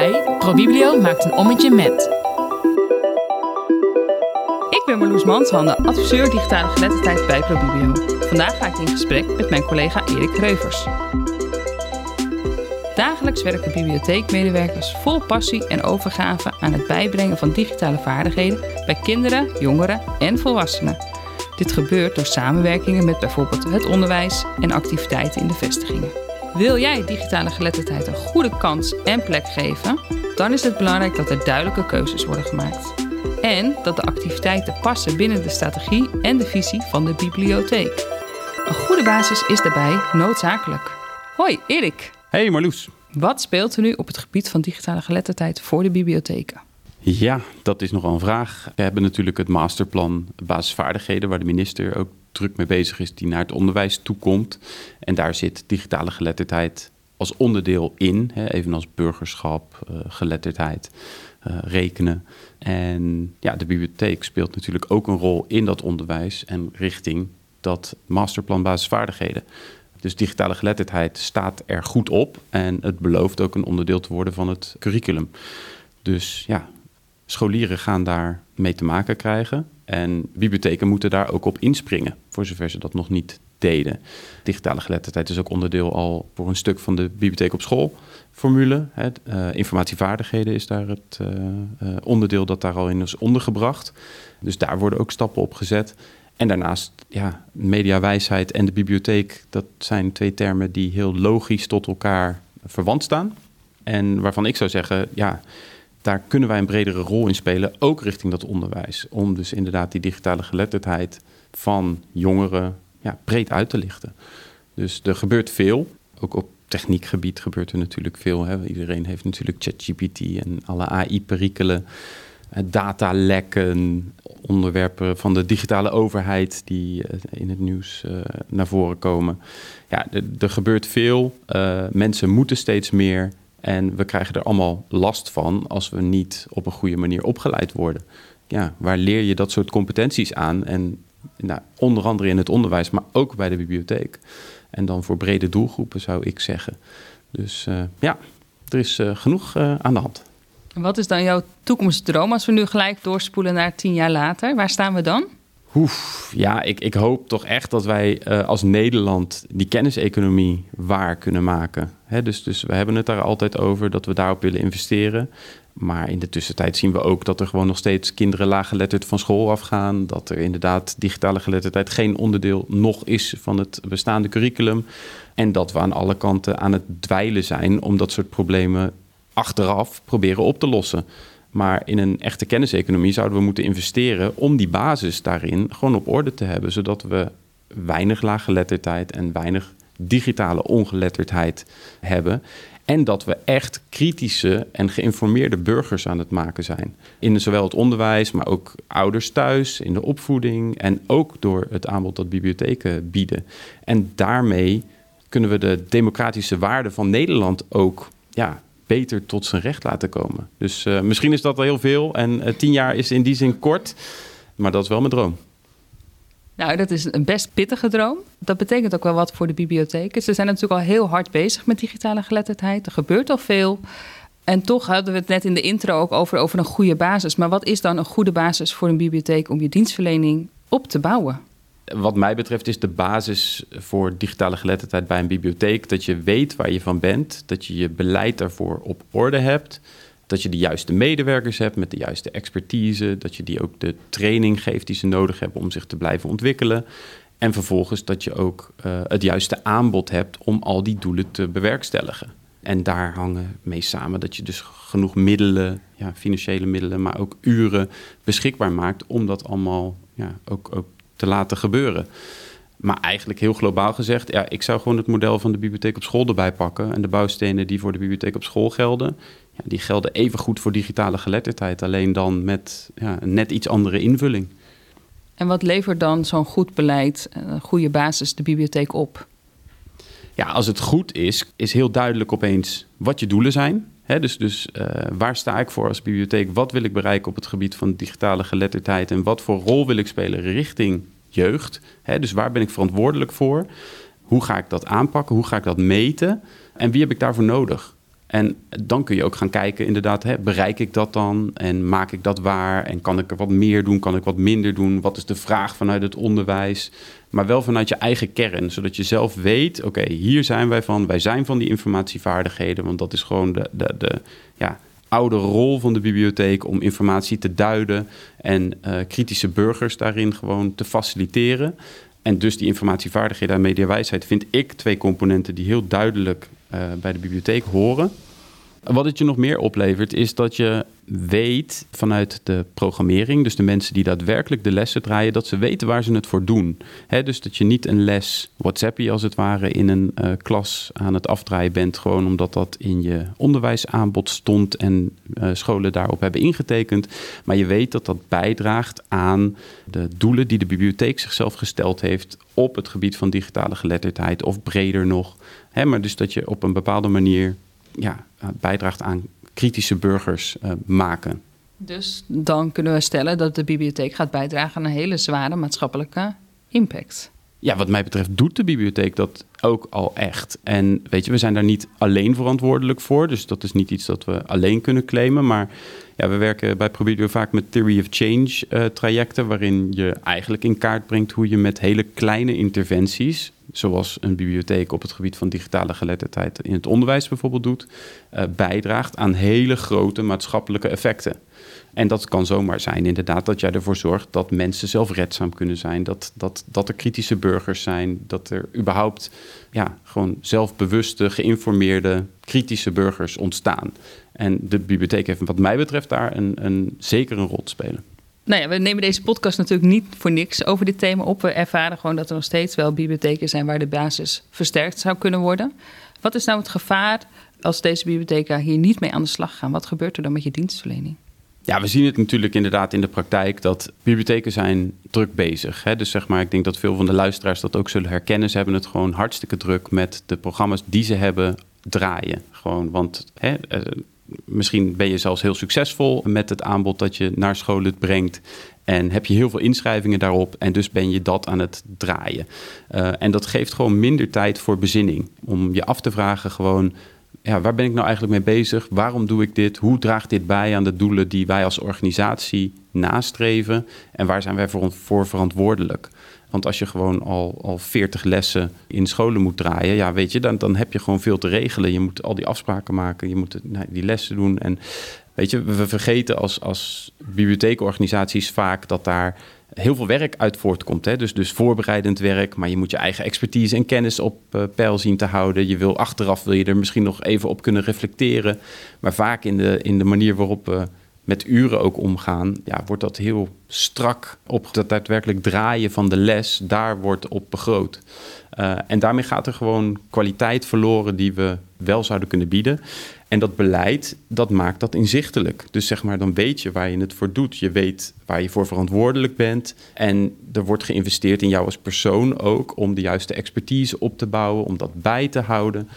bij ProBiblio maakt een ommetje met. Ik ben Marloes Manshande, adviseur digitale geletterdheid bij ProBiblio. Vandaag ga ik in gesprek met mijn collega Erik Kreuvers. Dagelijks werken bibliotheekmedewerkers vol passie en overgave aan het bijbrengen van digitale vaardigheden bij kinderen, jongeren en volwassenen. Dit gebeurt door samenwerkingen met bijvoorbeeld het onderwijs en activiteiten in de vestigingen. Wil jij digitale geletterdheid een goede kans en plek geven? Dan is het belangrijk dat er duidelijke keuzes worden gemaakt. En dat de activiteiten passen binnen de strategie en de visie van de bibliotheek. Een goede basis is daarbij noodzakelijk. Hoi, Erik. Hey Marloes. Wat speelt er nu op het gebied van digitale geletterdheid voor de bibliotheken? Ja, dat is nogal een vraag. We hebben natuurlijk het masterplan basisvaardigheden, waar de minister ook druk mee bezig is, die naar het onderwijs toekomt. En daar zit digitale geletterdheid als onderdeel in, hè, evenals burgerschap, uh, geletterdheid, uh, rekenen. En ja, de bibliotheek speelt natuurlijk ook een rol in dat onderwijs en richting dat masterplan basisvaardigheden. Dus digitale geletterdheid staat er goed op en het belooft ook een onderdeel te worden van het curriculum. Dus ja, scholieren gaan daar mee te maken krijgen. En bibliotheken moeten daar ook op inspringen, voor zover ze dat nog niet deden. Digitale geletterdheid is ook onderdeel al voor een stuk van de bibliotheek op school formule. Uh, informatievaardigheden is daar het uh, uh, onderdeel dat daar al in is ondergebracht. Dus daar worden ook stappen op gezet. En daarnaast, ja, mediawijsheid en de bibliotheek, dat zijn twee termen die heel logisch tot elkaar verwant staan. En waarvan ik zou zeggen, ja, daar kunnen wij een bredere rol in spelen, ook richting dat onderwijs. Om dus inderdaad die digitale geletterdheid van jongeren ja, breed uit te lichten. Dus er gebeurt veel. Ook op techniekgebied gebeurt er natuurlijk veel. Hè. Iedereen heeft natuurlijk ChatGPT en alle AI-perikelen, eh, datalekken, onderwerpen van de digitale overheid die eh, in het nieuws uh, naar voren komen. Ja, er gebeurt veel. Mensen moeten steeds meer. En we krijgen er allemaal last van als we niet op een goede manier opgeleid worden. Ja, waar leer je dat soort competenties aan? En nou, onder andere in het onderwijs, maar ook bij de bibliotheek. En dan voor brede doelgroepen zou ik zeggen. Dus uh, ja, er is uh, genoeg uh, aan de hand. Wat is dan jouw toekomstdroom als we nu gelijk doorspoelen naar tien jaar later? Waar staan we dan? Oef, ja, ik, ik hoop toch echt dat wij uh, als Nederland die kenniseconomie waar kunnen maken. Dus, dus we hebben het daar altijd over dat we daarop willen investeren. Maar in de tussentijd zien we ook dat er gewoon nog steeds kinderen laaggeletterd van school afgaan. Dat er inderdaad digitale geletterdheid geen onderdeel nog is van het bestaande curriculum. En dat we aan alle kanten aan het dweilen zijn om dat soort problemen achteraf proberen op te lossen. Maar in een echte kenniseconomie zouden we moeten investeren om die basis daarin gewoon op orde te hebben. Zodat we weinig laaggeletterdheid en weinig digitale ongeletterdheid hebben. En dat we echt kritische en geïnformeerde burgers aan het maken zijn. In zowel het onderwijs, maar ook ouders thuis, in de opvoeding en ook door het aanbod dat bibliotheken bieden. En daarmee kunnen we de democratische waarden van Nederland ook ja, beter tot zijn recht laten komen. Dus uh, misschien is dat wel heel veel. En uh, tien jaar is in die zin kort, maar dat is wel mijn droom. Nou, dat is een best pittige droom. Dat betekent ook wel wat voor de bibliotheken. Ze zijn natuurlijk al heel hard bezig met digitale geletterdheid. Er gebeurt al veel. En toch hadden we het net in de intro ook over, over een goede basis. Maar wat is dan een goede basis voor een bibliotheek om je dienstverlening op te bouwen? Wat mij betreft is de basis voor digitale geletterdheid bij een bibliotheek dat je weet waar je van bent, dat je je beleid daarvoor op orde hebt, dat je de juiste medewerkers hebt met de juiste expertise, dat je die ook de training geeft die ze nodig hebben om zich te blijven ontwikkelen. En vervolgens dat je ook uh, het juiste aanbod hebt om al die doelen te bewerkstelligen. En daar hangen mee samen dat je dus genoeg middelen, ja, financiële middelen, maar ook uren beschikbaar maakt om dat allemaal ja, ook, ook te laten gebeuren. Maar eigenlijk heel globaal gezegd, ja, ik zou gewoon het model van de bibliotheek op school erbij pakken. En de bouwstenen die voor de bibliotheek op school gelden, ja, die gelden even goed voor digitale geletterdheid. Alleen dan met ja, een net iets andere invulling. En wat levert dan zo'n goed beleid, een goede basis, de bibliotheek op? Ja, als het goed is, is heel duidelijk opeens wat je doelen zijn. Dus dus uh, waar sta ik voor als bibliotheek? Wat wil ik bereiken op het gebied van digitale geletterdheid? En wat voor rol wil ik spelen richting jeugd? Dus waar ben ik verantwoordelijk voor? Hoe ga ik dat aanpakken? Hoe ga ik dat meten? En wie heb ik daarvoor nodig? En dan kun je ook gaan kijken, inderdaad, hè, bereik ik dat dan? En maak ik dat waar? En kan ik er wat meer doen? Kan ik wat minder doen? Wat is de vraag vanuit het onderwijs? Maar wel vanuit je eigen kern, zodat je zelf weet, oké, hier zijn wij van. Wij zijn van die informatievaardigheden, want dat is gewoon de, de, de ja, oude rol van de bibliotheek om informatie te duiden en uh, kritische burgers daarin gewoon te faciliteren. En dus die informatievaardigheden en mediawijsheid vind ik twee componenten die heel duidelijk uh, bij de bibliotheek horen. Wat het je nog meer oplevert, is dat je weet vanuit de programmering, dus de mensen die daadwerkelijk de lessen draaien, dat ze weten waar ze het voor doen. dus dat je niet een les WhatsAppie als het ware in een uh, klas aan het afdraaien bent, gewoon omdat dat in je onderwijsaanbod stond en uh, scholen daarop hebben ingetekend. Maar je weet dat dat bijdraagt aan de doelen die de bibliotheek zichzelf gesteld heeft op het gebied van digitale geletterdheid of breder nog. maar dus dat je op een bepaalde manier ja, bijdraagt aan kritische burgers uh, maken. Dus dan kunnen we stellen dat de bibliotheek gaat bijdragen aan een hele zware maatschappelijke impact. Ja, wat mij betreft doet de bibliotheek dat ook al echt. En weet je, we zijn daar niet alleen verantwoordelijk voor. Dus dat is niet iets dat we alleen kunnen claimen. Maar ja, we werken bij Probidio vaak met Theory of Change uh, trajecten. Waarin je eigenlijk in kaart brengt hoe je met hele kleine interventies zoals een bibliotheek op het gebied van digitale geletterdheid in het onderwijs bijvoorbeeld doet, uh, bijdraagt aan hele grote maatschappelijke effecten. En dat kan zomaar zijn, inderdaad, dat jij ervoor zorgt dat mensen zelfredzaam kunnen zijn, dat, dat, dat er kritische burgers zijn, dat er überhaupt ja, gewoon zelfbewuste, geïnformeerde, kritische burgers ontstaan. En de bibliotheek heeft, wat mij betreft, daar een, een, zeker een rol te spelen. Nou ja, we nemen deze podcast natuurlijk niet voor niks over dit thema op. We ervaren gewoon dat er nog steeds wel bibliotheken zijn waar de basis versterkt zou kunnen worden. Wat is nou het gevaar als deze bibliotheken hier niet mee aan de slag gaan? Wat gebeurt er dan met je dienstverlening? Ja, we zien het natuurlijk inderdaad in de praktijk dat bibliotheken zijn druk bezig. Hè? Dus zeg maar, ik denk dat veel van de luisteraars dat ook zullen herkennen. Ze hebben het gewoon hartstikke druk met de programma's die ze hebben draaien. Gewoon, want hè, eh, misschien ben je zelfs heel succesvol met het aanbod dat je naar scholen brengt. En heb je heel veel inschrijvingen daarop en dus ben je dat aan het draaien. Uh, en dat geeft gewoon minder tijd voor bezinning. Om je af te vragen gewoon, ja, waar ben ik nou eigenlijk mee bezig? Waarom doe ik dit? Hoe draagt dit bij aan de doelen die wij als organisatie nastreven? En waar zijn wij voor, voor verantwoordelijk? Want als je gewoon al, al 40 lessen in scholen moet draaien, ja, weet je, dan, dan heb je gewoon veel te regelen. Je moet al die afspraken maken, je moet nou, die lessen doen. En weet je, we vergeten als, als bibliotheekorganisaties vaak dat daar heel veel werk uit voortkomt. Hè? Dus, dus voorbereidend werk, maar je moet je eigen expertise en kennis op uh, peil zien te houden. Je wil achteraf wil je er misschien nog even op kunnen reflecteren. Maar vaak in de, in de manier waarop we met uren ook omgaan, ja, wordt dat heel strak op dat daadwerkelijk draaien van de les, daar wordt op begroot. Uh, en daarmee gaat er gewoon kwaliteit verloren die we wel zouden kunnen bieden. En dat beleid, dat maakt dat inzichtelijk. Dus zeg maar, dan weet je waar je het voor doet. Je weet waar je voor verantwoordelijk bent. En er wordt geïnvesteerd in jou als persoon ook om de juiste expertise op te bouwen, om dat bij te houden.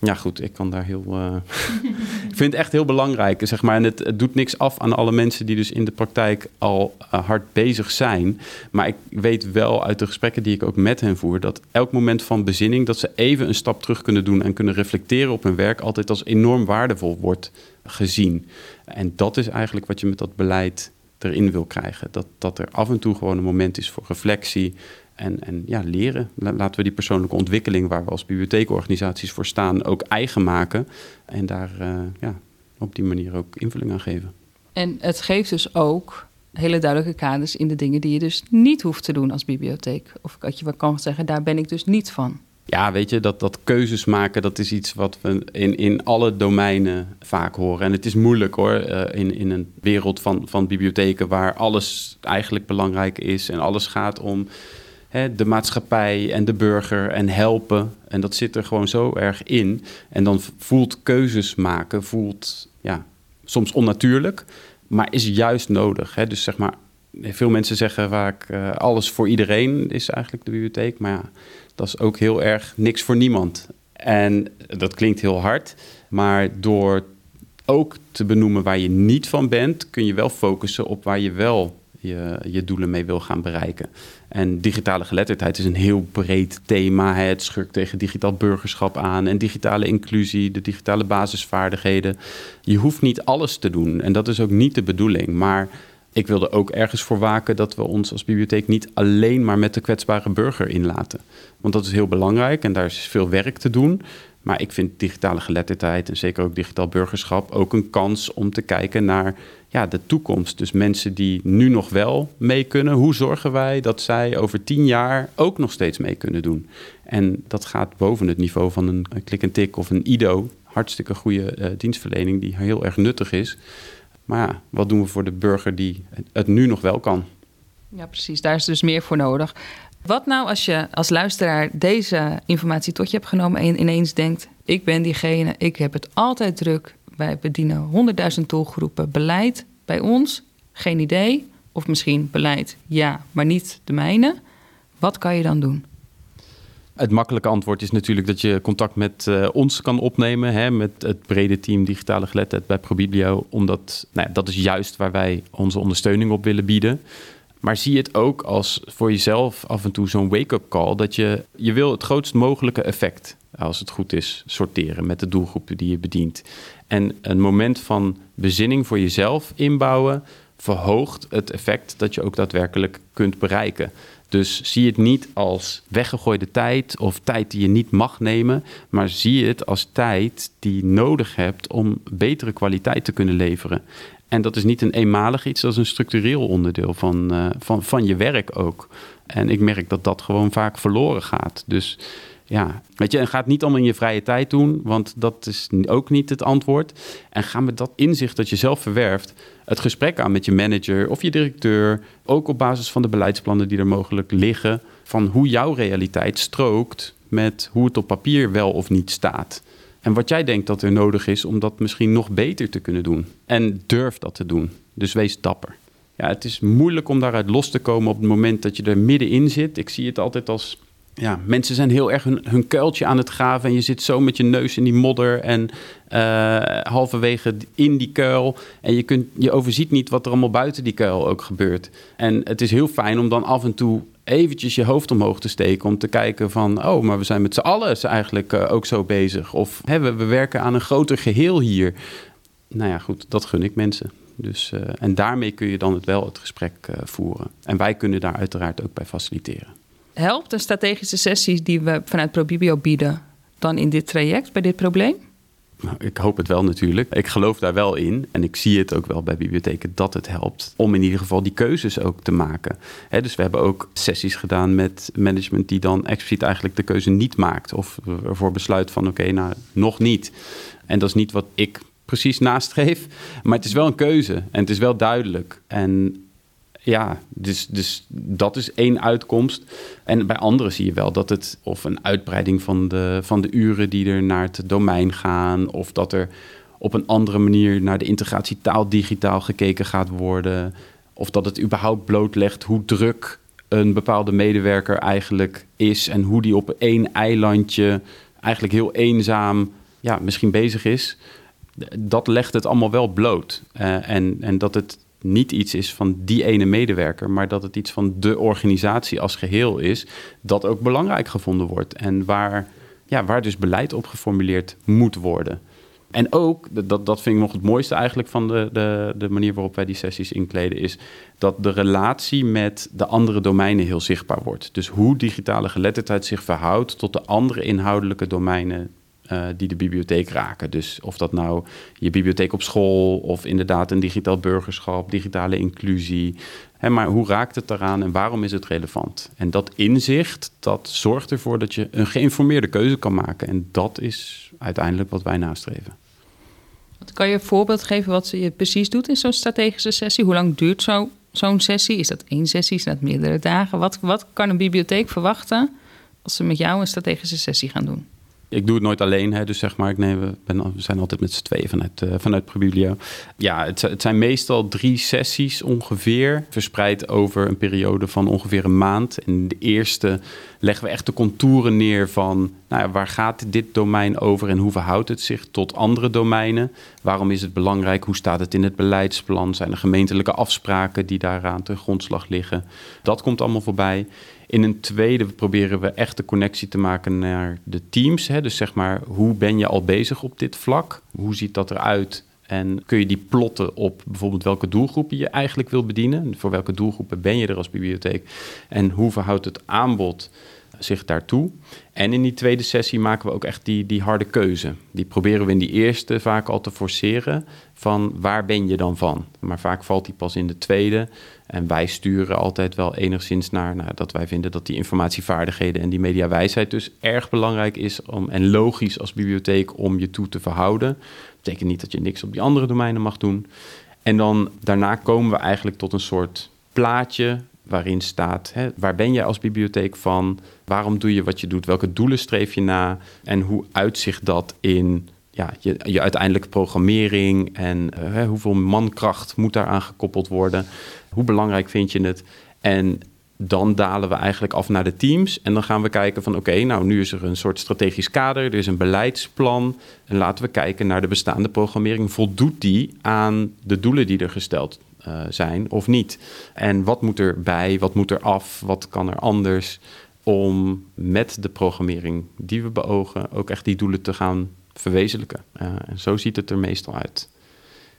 Ja, goed, ik kan daar heel. Uh, ik vind het echt heel belangrijk, zeg maar. En het, doet niks af aan alle mensen die dus in de praktijk al uh, hard bezig zijn. Maar ik weet wel uit de gesprekken die ik ook met hen voer, dat elk moment van bezinning, dat ze even een stap terug kunnen doen en kunnen reflecteren op hun werk, altijd als enorm waardevol wordt gezien. En dat is eigenlijk wat je met dat beleid erin wil krijgen. Dat, dat er af en toe gewoon een moment is voor reflectie en, en ja, leren. Laten we die persoonlijke ontwikkeling, waar we als bibliotheekorganisaties voor staan, ook eigen maken. En daar uh, ja, op die manier ook invulling aan geven. En het geeft dus ook hele duidelijke kaders in de dingen die je dus niet hoeft te doen als bibliotheek. Of dat je wel kan zeggen, daar ben ik dus niet van. Ja, weet je, dat, dat keuzes maken, dat is iets wat we in, in alle domeinen vaak horen. En het is moeilijk hoor, uh, in, in een wereld van, van bibliotheken waar alles eigenlijk belangrijk is en alles gaat om hè, de maatschappij en de burger en helpen. En dat zit er gewoon zo erg in. En dan voelt keuzes maken, voelt ja, soms onnatuurlijk, maar is juist nodig. Hè? Dus zeg maar, veel mensen zeggen vaak uh, alles voor iedereen is eigenlijk de bibliotheek. Maar ja, dat is ook heel erg niks voor niemand. En dat klinkt heel hard, maar door ook te benoemen waar je niet van bent, kun je wel focussen op waar je wel je, je doelen mee wil gaan bereiken. En digitale geletterdheid is een heel breed thema. Het schurkt tegen digitaal burgerschap aan en digitale inclusie, de digitale basisvaardigheden. Je hoeft niet alles te doen en dat is ook niet de bedoeling. Maar ik wilde ook ergens voor waken dat we ons als bibliotheek niet alleen maar met de kwetsbare burger inlaten. Want dat is heel belangrijk en daar is veel werk te doen. Maar ik vind digitale geletterdheid en zeker ook digitaal burgerschap ook een kans om te kijken naar ja, de toekomst. Dus mensen die nu nog wel mee kunnen, hoe zorgen wij dat zij over tien jaar ook nog steeds mee kunnen doen? En dat gaat boven het niveau van een klik en tik of een IDO. Hartstikke goede uh, dienstverlening die heel erg nuttig is. Maar ja, wat doen we voor de burger die het nu nog wel kan? Ja, precies. Daar is dus meer voor nodig. Wat nou als je als luisteraar deze informatie tot je hebt genomen en ineens denkt: ik ben diegene, ik heb het altijd druk. Wij bedienen honderdduizend doelgroepen. Beleid bij ons, geen idee. Of misschien beleid, ja, maar niet de mijne. Wat kan je dan doen? Het makkelijke antwoord is natuurlijk dat je contact met uh, ons kan opnemen. Hè, met het brede team digitale geletterdheid bij ProBiblio. Omdat nou ja, dat is juist waar wij onze ondersteuning op willen bieden. Maar zie het ook als voor jezelf af en toe zo'n wake-up call. Dat je, je wil het grootst mogelijke effect, als het goed is, sorteren met de doelgroepen die je bedient. En een moment van bezinning voor jezelf inbouwen verhoogt het effect dat je ook daadwerkelijk kunt bereiken. Dus zie het niet als weggegooide tijd of tijd die je niet mag nemen, maar zie het als tijd die je nodig hebt om betere kwaliteit te kunnen leveren. En dat is niet een eenmalig iets, dat is een structureel onderdeel van, uh, van, van je werk ook. En ik merk dat dat gewoon vaak verloren gaat. Dus ja, weet je, en ga het niet allemaal in je vrije tijd doen, want dat is ook niet het antwoord. En ga met dat inzicht dat je zelf verwerft, het gesprek aan met je manager of je directeur, ook op basis van de beleidsplannen die er mogelijk liggen, van hoe jouw realiteit strookt met hoe het op papier wel of niet staat. En wat jij denkt dat er nodig is om dat misschien nog beter te kunnen doen. En durf dat te doen. Dus wees dapper. Ja, het is moeilijk om daaruit los te komen op het moment dat je er middenin zit. Ik zie het altijd als ja, mensen zijn heel erg hun, hun kuiltje aan het graven. En je zit zo met je neus in die modder en uh, halverwege in die kuil. En je, kunt, je overziet niet wat er allemaal buiten die kuil ook gebeurt. En het is heel fijn om dan af en toe eventjes je hoofd omhoog te steken om te kijken van, oh, maar we zijn met z'n allen eigenlijk uh, ook zo bezig. Of hè, we, we, werken aan een groter geheel hier. Nou ja, goed, dat gun ik mensen. Dus, uh, en daarmee kun je dan het wel het gesprek voeren. En wij kunnen daar uiteraard ook bij faciliteren. Helpt de strategische sessies die we vanuit ProBibio bieden dan in dit traject bij dit probleem? Nou, ik hoop het wel natuurlijk. Ik geloof daar wel in. En ik zie het ook wel bij bibliotheken dat het helpt. Om in ieder geval die keuzes ook te maken. dus we hebben ook sessies gedaan met management die dan expliciet eigenlijk de keuze niet maakt. Of ervoor besluit van oké, nou nog niet. En dat is niet wat ik precies nastreef. Maar het is wel een keuze. En het is wel duidelijk. En ja, dus, dus dat is één uitkomst. En bij anderen zie je wel dat het of een uitbreiding van de, van de uren die er naar het domein gaan, of dat er op een andere manier naar de integratie taal-digitaal gekeken gaat worden, of dat het überhaupt blootlegt hoe druk een bepaalde medewerker eigenlijk is en hoe die op één eilandje eigenlijk heel eenzaam ja, misschien bezig is. Dat legt het allemaal wel bloot. Uh, en, en dat het niet iets is van die ene medewerker, maar dat het iets van de organisatie als geheel is, dat ook belangrijk gevonden wordt en waar, ja, waar dus beleid op geformuleerd moet worden. En ook, dat, dat vind ik nog het mooiste eigenlijk van de, de, de manier waarop wij die sessies inkleden, is dat de relatie met de andere domeinen heel zichtbaar wordt. Dus hoe digitale geletterdheid zich verhoudt tot de andere inhoudelijke domeinen uh, die de bibliotheek raken. Dus of dat nou je bibliotheek op school of inderdaad een digitaal burgerschap, digitale inclusie. Hè, maar hoe raakt het eraan en waarom is het relevant? En dat inzicht, dat zorgt ervoor dat je een geïnformeerde keuze kan maken. En dat is uiteindelijk wat wij nastreven. Kan je een voorbeeld geven wat je precies doet in zo'n strategische sessie? Hoe lang duurt zo, zo'n sessie? Is dat één sessie? Is dat meerdere dagen? Wat, wat kan een bibliotheek verwachten als ze met jou een strategische sessie gaan doen? Ik doe het nooit alleen, hè, dus zeg maar, ik neem, ben, we zijn altijd met z'n tweeën vanuit, uh, vanuit Probiblio. Ja, het, het, zijn meestal drie sessies ongeveer, verspreid over een periode van ongeveer een maand. En de eerste leggen we echt de contouren neer van nou ja, waar gaat dit domein over en hoe verhoudt het zich tot andere domeinen? Waarom is het belangrijk? Hoe staat het in het beleidsplan? Zijn er gemeentelijke afspraken die daaraan ten grondslag liggen? Dat komt allemaal voorbij. In een tweede proberen we echt de connectie te maken naar de teams. Hè? Dus zeg maar, hoe ben je al bezig op dit vlak? Hoe ziet dat eruit? En kun je die plotten op bijvoorbeeld welke doelgroepen je eigenlijk wil bedienen? Voor welke doelgroepen ben je er als bibliotheek? En hoe verhoudt het aanbod zich daartoe? En in die tweede sessie maken we ook echt die, die harde keuze. Die proberen we in die eerste vaak al te forceren van waar ben je dan van? Maar vaak valt die pas in de tweede. En wij sturen altijd wel enigszins naar nou, dat wij vinden dat die informatievaardigheden en die mediawijsheid dus erg belangrijk is om, en logisch als bibliotheek om je toe te verhouden. Dat betekent niet dat je niks op die andere domeinen mag doen. En dan daarna komen we eigenlijk tot een soort plaatje waarin staat hè, waar ben je als bibliotheek van, waarom doe je wat je doet, welke doelen streef je na en hoe uitzicht dat in ja, je, je uiteindelijke programmering en uh, hoeveel mankracht moet daaraan gekoppeld worden. Hoe belangrijk vind je het? En dan dalen we eigenlijk af naar de teams. En dan gaan we kijken van oké, nou nu is er een soort strategisch kader, er is een beleidsplan. En laten we kijken naar de bestaande programmering. Voldoet die aan de doelen die er gesteld uh, zijn of niet? En wat moet er bij, wat moet er af, wat kan er anders? Om met de programmering die we beogen ook echt die doelen te gaan verwezenlijken. Uh, en zo ziet het er meestal uit.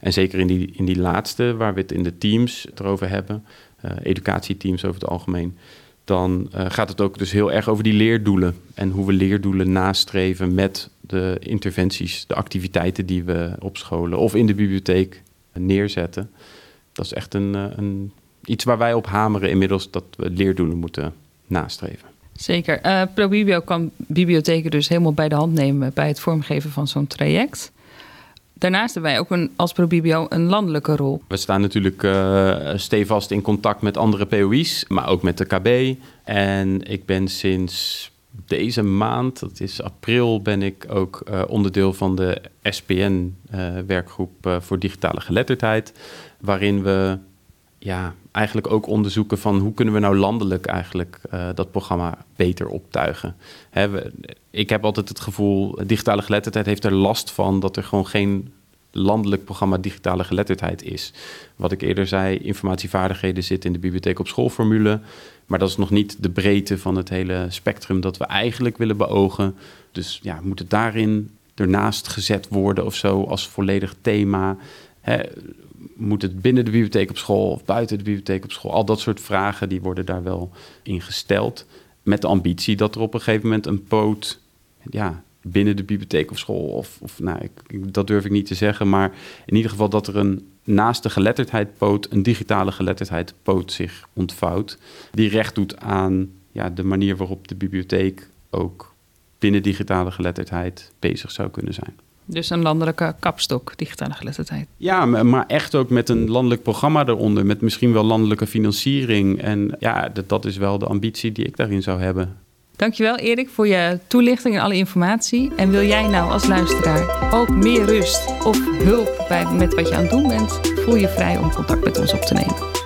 En zeker in die, in die laatste, waar we het in de teams erover hebben, uh, educatieteams over het algemeen, dan gaat het ook dus heel erg over die leerdoelen. En hoe we leerdoelen nastreven met de interventies, de activiteiten die we op scholen of in de bibliotheek neerzetten. Dat is echt een, een, iets waar wij op hameren inmiddels, dat we leerdoelen moeten nastreven. Zeker. Uh, ProBibio kan bibliotheken dus helemaal bij de hand nemen bij het vormgeven van zo'n traject. Daarnaast hebben wij ook een, als ProBibio een landelijke rol. We staan natuurlijk uh, stevast in contact met andere POI's, maar ook met de KB. En ik ben sinds deze maand, dat is april, ben ik ook uh, onderdeel van de SPN-werkgroep uh, voor digitale geletterdheid. Waarin we ja, eigenlijk ook onderzoeken van hoe kunnen we nou landelijk eigenlijk uh, dat programma beter optuigen. Hè, ik heb altijd het gevoel, digitale geletterdheid heeft er last van dat er gewoon geen landelijk programma digitale geletterdheid is. Wat ik eerder zei, informatievaardigheden zitten in de bibliotheek op schoolformule, maar dat is nog niet de breedte van het hele spectrum dat we eigenlijk willen beogen. Dus ja, moet het daarin ernaast gezet worden of zo als volledig thema? Hè, moet het binnen de bibliotheek op school of buiten de bibliotheek op school? Al dat soort vragen die worden daar wel in gesteld. Met de ambitie dat er op een gegeven moment een poot ja, binnen de bibliotheek of school, of, of nou, ik, dat durf ik niet te zeggen, maar in ieder geval dat er een naast de geletterdheid poot, een digitale geletterdheid poot zich ontvouwt, die recht doet aan ja, de manier waarop de bibliotheek ook binnen digitale geletterdheid bezig zou kunnen zijn. Dus een landelijke kapstok, digitale geletterdheid. Ja, maar echt ook met een landelijk programma eronder, met misschien wel landelijke financiering. En ja, dat, dat is wel de ambitie die ik daarin zou hebben. Dankjewel Erik voor je toelichting en alle informatie. En wil jij nou als luisteraar ook meer rust of hulp bij, met wat je aan het doen bent, voel je vrij om contact met ons op te nemen.